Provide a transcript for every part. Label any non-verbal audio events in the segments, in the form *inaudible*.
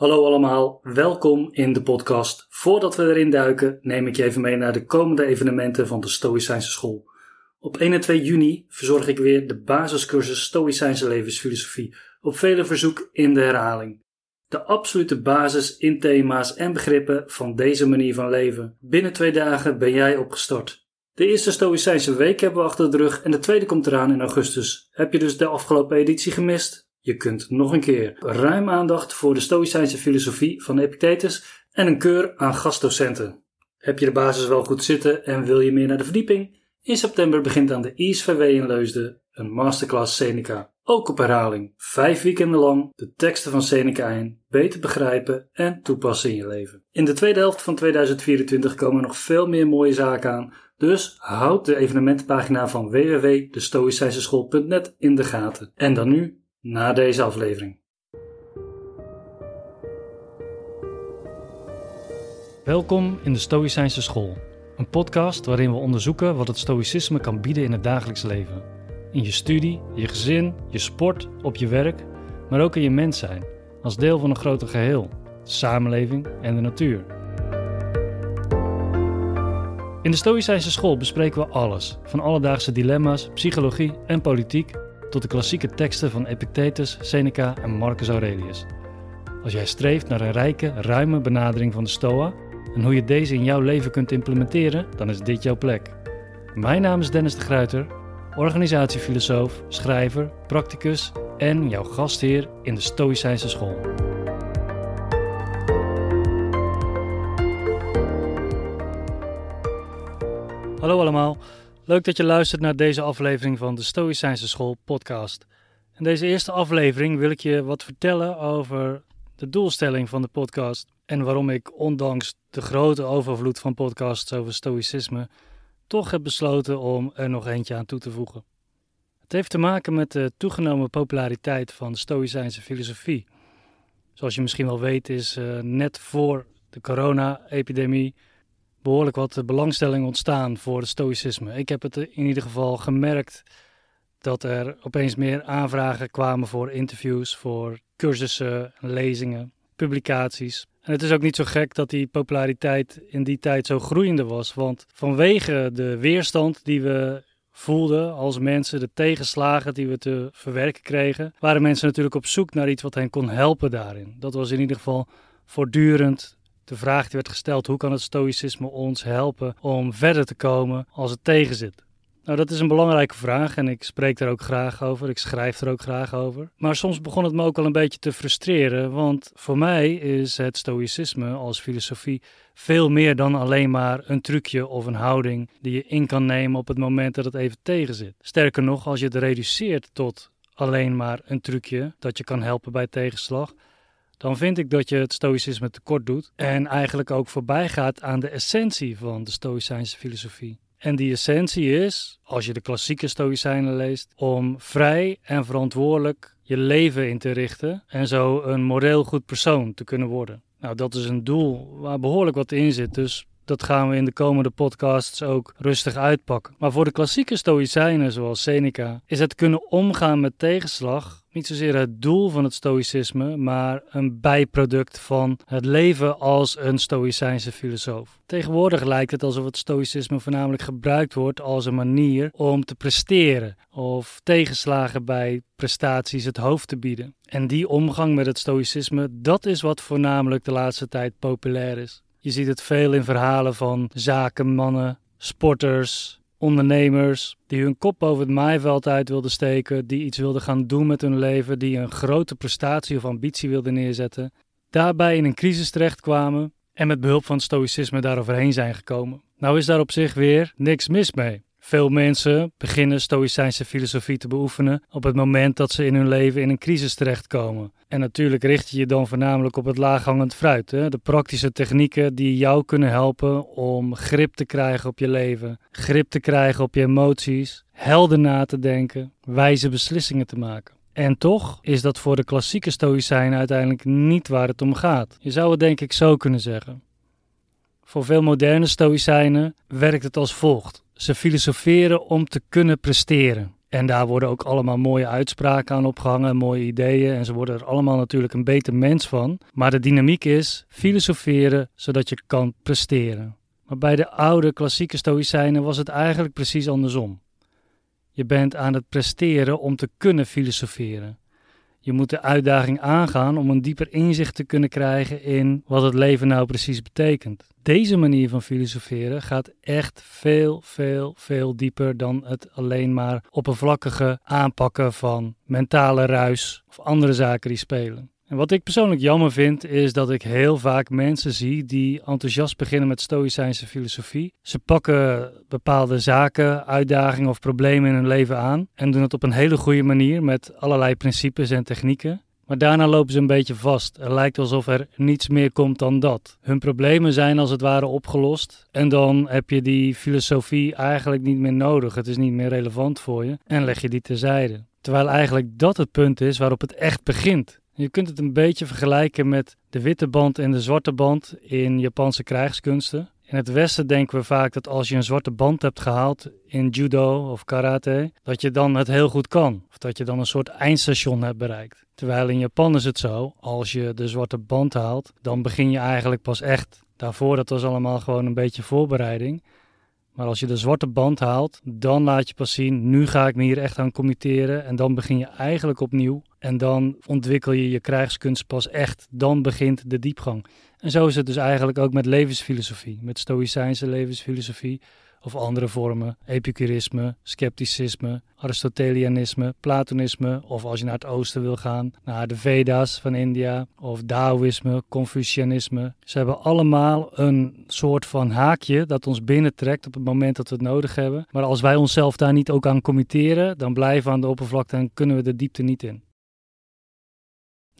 Hallo allemaal, welkom in de podcast. Voordat we erin duiken, neem ik je even mee naar de komende evenementen van de Stoïcijnse School. Op 1 en 2 juni verzorg ik weer de basiscursus Stoïcijnse levensfilosofie, op vele verzoek in de herhaling. De absolute basis in thema's en begrippen van deze manier van leven. Binnen twee dagen ben jij opgestart. De eerste Stoïcijnse week hebben we achter de rug en de tweede komt eraan in augustus. Heb je dus de afgelopen editie gemist? Je kunt nog een keer ruim aandacht voor de Stoïcijnse filosofie van Epictetus en een keur aan gastdocenten. Heb je de basis wel goed zitten en wil je meer naar de verdieping? In september begint aan de ISVW in Leusden een masterclass Seneca. Ook op herhaling, vijf weekenden lang de teksten van Seneca in, beter begrijpen en toepassen in je leven. In de tweede helft van 2024 komen nog veel meer mooie zaken aan, dus houd de evenementenpagina van www.destoïcijnseschool.net in de gaten. En dan nu na deze aflevering. Welkom in de Stoïcijnse School, een podcast waarin we onderzoeken wat het Stoïcisme kan bieden in het dagelijks leven. In je studie, je gezin, je sport, op je werk, maar ook in je mens zijn, als deel van een groter geheel, de samenleving en de natuur. In de Stoïcijnse School bespreken we alles, van alledaagse dilemma's, psychologie en politiek tot de klassieke teksten van Epictetus, Seneca en Marcus Aurelius. Als jij streeft naar een rijke, ruime benadering van de Stoa en hoe je deze in jouw leven kunt implementeren, dan is dit jouw plek. Mijn naam is Dennis de Gruiter, organisatiefilosoof, schrijver, practicus en jouw gastheer in de Stoïcijnse School. Hallo allemaal. Leuk dat je luistert naar deze aflevering van de Stoïcijnse School podcast. In deze eerste aflevering wil ik je wat vertellen over de doelstelling van de podcast en waarom ik ondanks de grote overvloed van podcasts over stoïcisme toch heb besloten om er nog eentje aan toe te voegen. Het heeft te maken met de toegenomen populariteit van de stoïcijnse filosofie. Zoals je misschien wel weet is uh, net voor de corona-epidemie behoorlijk wat belangstelling ontstaan voor het stoïcisme. Ik heb het in ieder geval gemerkt dat er opeens meer aanvragen kwamen voor interviews, voor cursussen, lezingen, publicaties. En het is ook niet zo gek dat die populariteit in die tijd zo groeiende was, want vanwege de weerstand die we voelden als mensen, de tegenslagen die we te verwerken kregen, waren mensen natuurlijk op zoek naar iets wat hen kon helpen daarin. Dat was in ieder geval voortdurend de vraag die werd gesteld: hoe kan het stoïcisme ons helpen om verder te komen als het tegenzit? Nou, dat is een belangrijke vraag en ik spreek daar ook graag over. Ik schrijf er ook graag over. Maar soms begon het me ook wel een beetje te frustreren, want voor mij is het stoïcisme als filosofie veel meer dan alleen maar een trucje of een houding die je in kan nemen op het moment dat het even tegenzit. Sterker nog, als je het reduceert tot alleen maar een trucje dat je kan helpen bij tegenslag, dan vind ik dat je het stoïcisme tekort doet en eigenlijk ook voorbij gaat aan de essentie van de stoïcijnse filosofie. En die essentie is, als je de klassieke stoïcijnen leest, om vrij en verantwoordelijk je leven in te richten en zo een moreel goed persoon te kunnen worden. Nou, dat is een doel waar behoorlijk wat in zit, dus dat gaan we in de komende podcasts ook rustig uitpakken. Maar voor de klassieke stoïcijnen zoals Seneca is het kunnen omgaan met tegenslag niet zozeer het doel van het stoïcisme, maar een bijproduct van het leven als een stoïcijnse filosoof. Tegenwoordig lijkt het alsof het stoïcisme voornamelijk gebruikt wordt als een manier om te presteren of tegenslagen bij prestaties het hoofd te bieden. En die omgang met het stoïcisme, dat is wat voornamelijk de laatste tijd populair is. Je ziet het veel in verhalen van zakenmannen, sporters, ondernemers die hun kop boven het maaiveld uit wilden steken, die iets wilden gaan doen met hun leven, die een grote prestatie of ambitie wilden neerzetten, daarbij in een crisis terechtkwamen en met behulp van stoïcisme daaroverheen zijn gekomen. Nou is daar op zich weer niks mis mee. Veel mensen beginnen stoïcijnse filosofie te beoefenen op het moment dat ze in hun leven in een crisis terechtkomen. En natuurlijk richt je je dan voornamelijk op het laaghangend fruit. Hè? De praktische technieken die jou kunnen helpen om grip te krijgen op je leven, grip te krijgen op je emoties, helder na te denken, wijze beslissingen te maken. En toch is dat voor de klassieke stoïcijnen uiteindelijk niet waar het om gaat. Je zou het denk ik zo kunnen zeggen. Voor veel moderne stoïcijnen werkt het als volgt. Ze filosoferen om te kunnen presteren. En daar worden ook allemaal mooie uitspraken aan opgehangen, mooie ideeën. En ze worden er allemaal natuurlijk een beter mens van. Maar de dynamiek is filosoferen zodat je kan presteren. Maar bij de oude klassieke Stoïcijnen was het eigenlijk precies andersom. Je bent aan het presteren om te kunnen filosoferen. Je moet de uitdaging aangaan om een dieper inzicht te kunnen krijgen in wat het leven nou precies betekent. Deze manier van filosoferen gaat echt veel, veel, veel dieper dan het alleen maar oppervlakkige aanpakken van mentale ruis of andere zaken die spelen. En wat ik persoonlijk jammer vind, is dat ik heel vaak mensen zie die enthousiast beginnen met Stoïcijnse filosofie. Ze pakken bepaalde zaken, uitdagingen of problemen in hun leven aan en doen het op een hele goede manier met allerlei principes en technieken. Maar daarna lopen ze een beetje vast. Het lijkt alsof er niets meer komt dan dat. Hun problemen zijn als het ware opgelost. En dan heb je die filosofie eigenlijk niet meer nodig. Het is niet meer relevant voor je. En leg je die terzijde. Terwijl eigenlijk dat het punt is waarop het echt begint. Je kunt het een beetje vergelijken met de witte band en de zwarte band in Japanse krijgskunsten. In het Westen denken we vaak dat als je een zwarte band hebt gehaald in judo of karate, dat je dan het heel goed kan. Of dat je dan een soort eindstation hebt bereikt. Terwijl in Japan is het zo, als je de zwarte band haalt, dan begin je eigenlijk pas echt. Daarvoor dat was allemaal gewoon een beetje voorbereiding. Maar als je de zwarte band haalt, dan laat je pas zien, nu ga ik me hier echt aan committeren. En dan begin je eigenlijk opnieuw. En dan ontwikkel je je krijgskunst pas echt. Dan begint de diepgang. En zo is het dus eigenlijk ook met levensfilosofie, met stoïcijnse levensfilosofie of andere vormen, epicurisme, scepticisme, aristotelianisme, platonisme of als je naar het oosten wil gaan, naar de Veda's van India of Taoïsme, Confucianisme. Ze hebben allemaal een soort van haakje dat ons binnentrekt op het moment dat we het nodig hebben. Maar als wij onszelf daar niet ook aan committeren, dan blijven we aan de oppervlakte en kunnen we de diepte niet in.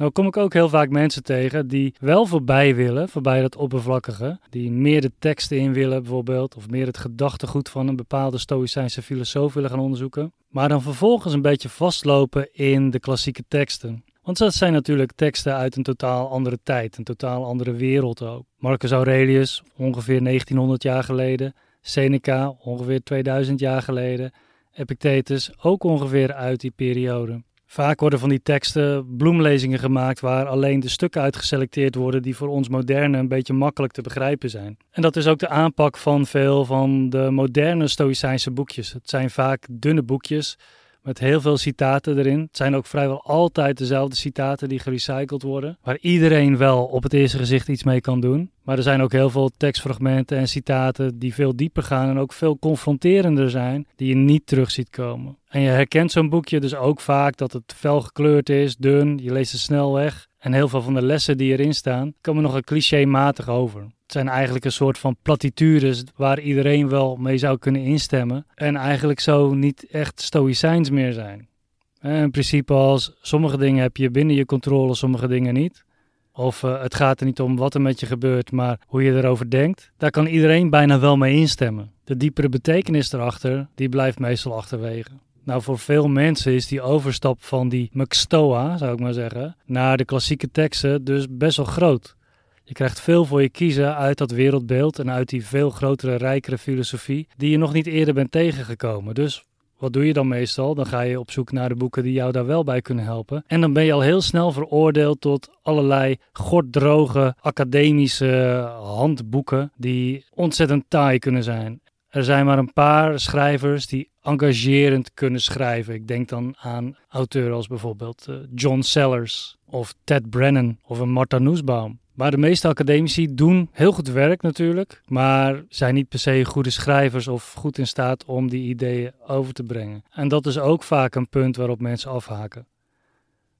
Nou kom ik ook heel vaak mensen tegen die wel voorbij willen, voorbij dat oppervlakkige. Die meer de teksten in willen bijvoorbeeld, of meer het gedachtegoed van een bepaalde stoïcijnse filosoof willen gaan onderzoeken. Maar dan vervolgens een beetje vastlopen in de klassieke teksten. Want dat zijn natuurlijk teksten uit een totaal andere tijd, een totaal andere wereld ook. Marcus Aurelius, ongeveer 1900 jaar geleden. Seneca, ongeveer 2000 jaar geleden. Epictetus, ook ongeveer uit die periode. Vaak worden van die teksten bloemlezingen gemaakt waar alleen de stukken uitgeselecteerd worden die voor ons moderne een beetje makkelijk te begrijpen zijn. En dat is ook de aanpak van veel van de moderne Stoïcijnse boekjes. Het zijn vaak dunne boekjes met heel veel citaten erin. Het zijn ook vrijwel altijd dezelfde citaten die gerecycled worden, waar iedereen wel op het eerste gezicht iets mee kan doen. Maar er zijn ook heel veel tekstfragmenten en citaten die veel dieper gaan en ook veel confronterender zijn, die je niet terug ziet komen. En je herkent zo'n boekje dus ook vaak dat het fel gekleurd is, dun, je leest het snel weg. En heel veel van de lessen die erin staan, komen nog een clichématig over. Het zijn eigenlijk een soort van platitudes waar iedereen wel mee zou kunnen instemmen. En eigenlijk zo niet echt stoïcijns meer zijn. In principe als sommige dingen heb je binnen je controle, sommige dingen niet. Of uh, het gaat er niet om wat er met je gebeurt, maar hoe je erover denkt. Daar kan iedereen bijna wel mee instemmen. De diepere betekenis erachter, die blijft meestal achterwege. Nou, voor veel mensen is die overstap van die McStoa, zou ik maar zeggen, naar de klassieke teksten dus best wel groot. Je krijgt veel voor je kiezen uit dat wereldbeeld en uit die veel grotere, rijkere filosofie die je nog niet eerder bent tegengekomen. Dus wat doe je dan meestal? Dan ga je op zoek naar de boeken die jou daar wel bij kunnen helpen. En dan ben je al heel snel veroordeeld tot allerlei gorddroge academische handboeken die ontzettend taai kunnen zijn. Er zijn maar een paar schrijvers die engagerend kunnen schrijven. Ik denk dan aan auteurs als bijvoorbeeld uh, John Sellers of Ted Brennan of een Martha Nussbaum. Maar de meeste academici doen heel goed werk natuurlijk, maar zijn niet per se goede schrijvers of goed in staat om die ideeën over te brengen. En dat is ook vaak een punt waarop mensen afhaken.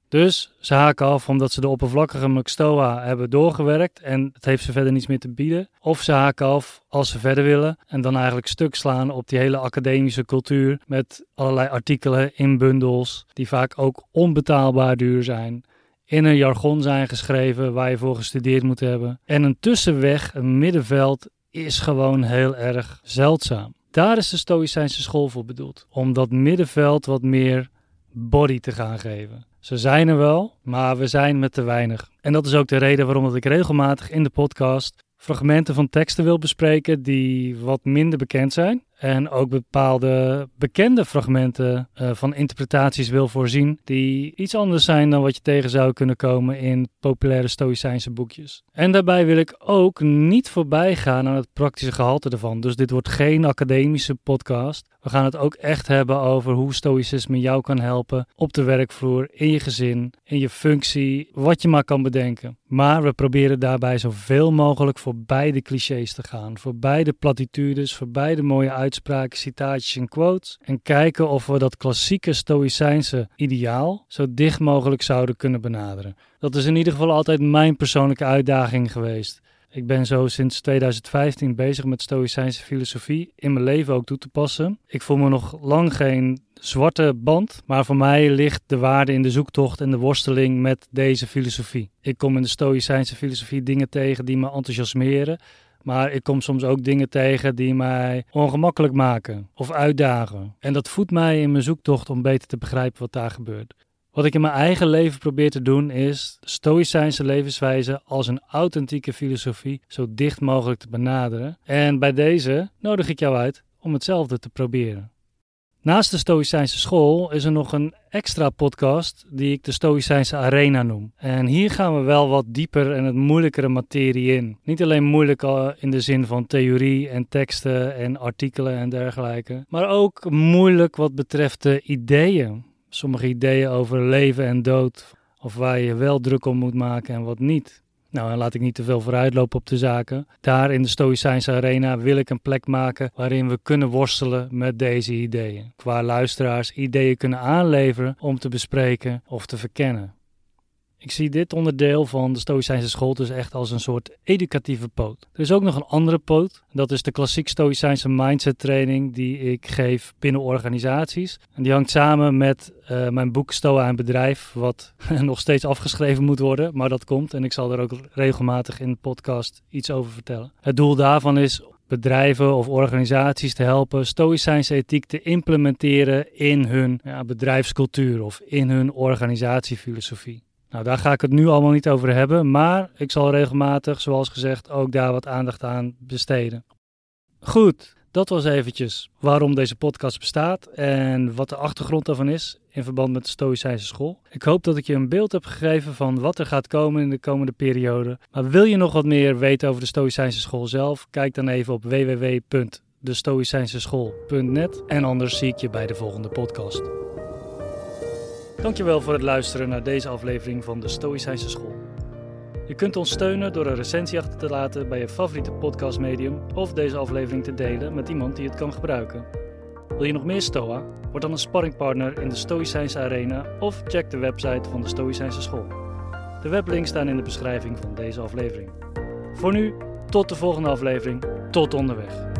Dus ze haken af omdat ze de oppervlakkige McStoa hebben doorgewerkt en het heeft ze verder niets meer te bieden. Of ze haken af als ze verder willen en dan eigenlijk stuk slaan op die hele academische cultuur met allerlei artikelen in bundels die vaak ook onbetaalbaar duur zijn. In een jargon zijn geschreven waar je voor gestudeerd moet hebben. En een tussenweg, een middenveld, is gewoon heel erg zeldzaam. Daar is de Stoïcijnse school voor bedoeld. Om dat middenveld wat meer body te gaan geven. Ze zijn er wel, maar we zijn met te weinig. En dat is ook de reden waarom dat ik regelmatig in de podcast fragmenten van teksten wil bespreken die wat minder bekend zijn. En ook bepaalde bekende fragmenten uh, van interpretaties wil voorzien. Die iets anders zijn dan wat je tegen zou kunnen komen in populaire Stoïcijnse boekjes. En daarbij wil ik ook niet voorbij gaan aan het praktische gehalte ervan. Dus dit wordt geen academische podcast. We gaan het ook echt hebben over hoe stoïcisme jou kan helpen op de werkvloer, in je gezin, in je functie, wat je maar kan bedenken. Maar we proberen daarbij zoveel mogelijk voorbij de clichés te gaan, voorbij de platitudes, voorbij de mooie uitspraken, citaatjes en quotes. En kijken of we dat klassieke stoïcijnse ideaal zo dicht mogelijk zouden kunnen benaderen. Dat is in ieder geval altijd mijn persoonlijke uitdaging geweest. Ik ben zo sinds 2015 bezig met Stoïcijnse filosofie in mijn leven ook toe te passen. Ik voel me nog lang geen zwarte band, maar voor mij ligt de waarde in de zoektocht en de worsteling met deze filosofie. Ik kom in de Stoïcijnse filosofie dingen tegen die me enthousiasmeren, maar ik kom soms ook dingen tegen die mij ongemakkelijk maken of uitdagen. En dat voedt mij in mijn zoektocht om beter te begrijpen wat daar gebeurt. Wat ik in mijn eigen leven probeer te doen is Stoïcijnse levenswijze als een authentieke filosofie zo dicht mogelijk te benaderen. En bij deze nodig ik jou uit om hetzelfde te proberen. Naast de Stoïcijnse school is er nog een extra podcast die ik de Stoïcijnse Arena noem. En hier gaan we wel wat dieper en het moeilijkere materie in. Niet alleen moeilijk in de zin van theorie en teksten en artikelen en dergelijke, maar ook moeilijk wat betreft de ideeën sommige ideeën over leven en dood, of waar je wel druk om moet maken en wat niet. Nou, en laat ik niet te veel vooruitlopen op de zaken. Daar in de Stoïcijnse Arena wil ik een plek maken waarin we kunnen worstelen met deze ideeën. Waar luisteraars ideeën kunnen aanleveren om te bespreken of te verkennen. Ik zie dit onderdeel van de Stoïcijnse school dus echt als een soort educatieve poot. Er is ook nog een andere poot. Dat is de klassiek Stoïcijnse mindset training die ik geef binnen organisaties. En die hangt samen met uh, mijn boek Stoa en Bedrijf, wat *laughs* nog steeds afgeschreven moet worden. Maar dat komt en ik zal er ook regelmatig in de podcast iets over vertellen. Het doel daarvan is bedrijven of organisaties te helpen stoïcijnse ethiek te implementeren in hun ja, bedrijfscultuur of in hun organisatiefilosofie. Nou, daar ga ik het nu allemaal niet over hebben, maar ik zal regelmatig, zoals gezegd, ook daar wat aandacht aan besteden. Goed, dat was eventjes waarom deze podcast bestaat en wat de achtergrond daarvan is in verband met de Stoïcijnse school. Ik hoop dat ik je een beeld heb gegeven van wat er gaat komen in de komende periode. Maar wil je nog wat meer weten over de Stoïcijnse school zelf? Kijk dan even op www.destoïcijnseschool.net en anders zie ik je bij de volgende podcast. Dankjewel voor het luisteren naar deze aflevering van de Stoïcijnse School. Je kunt ons steunen door een recensie achter te laten bij je favoriete podcastmedium of deze aflevering te delen met iemand die het kan gebruiken. Wil je nog meer Stoa? Word dan een sparringpartner in de Stoïcijnse Arena of check de website van de Stoïcijnse School. De weblinks staan in de beschrijving van deze aflevering. Voor nu, tot de volgende aflevering. Tot onderweg.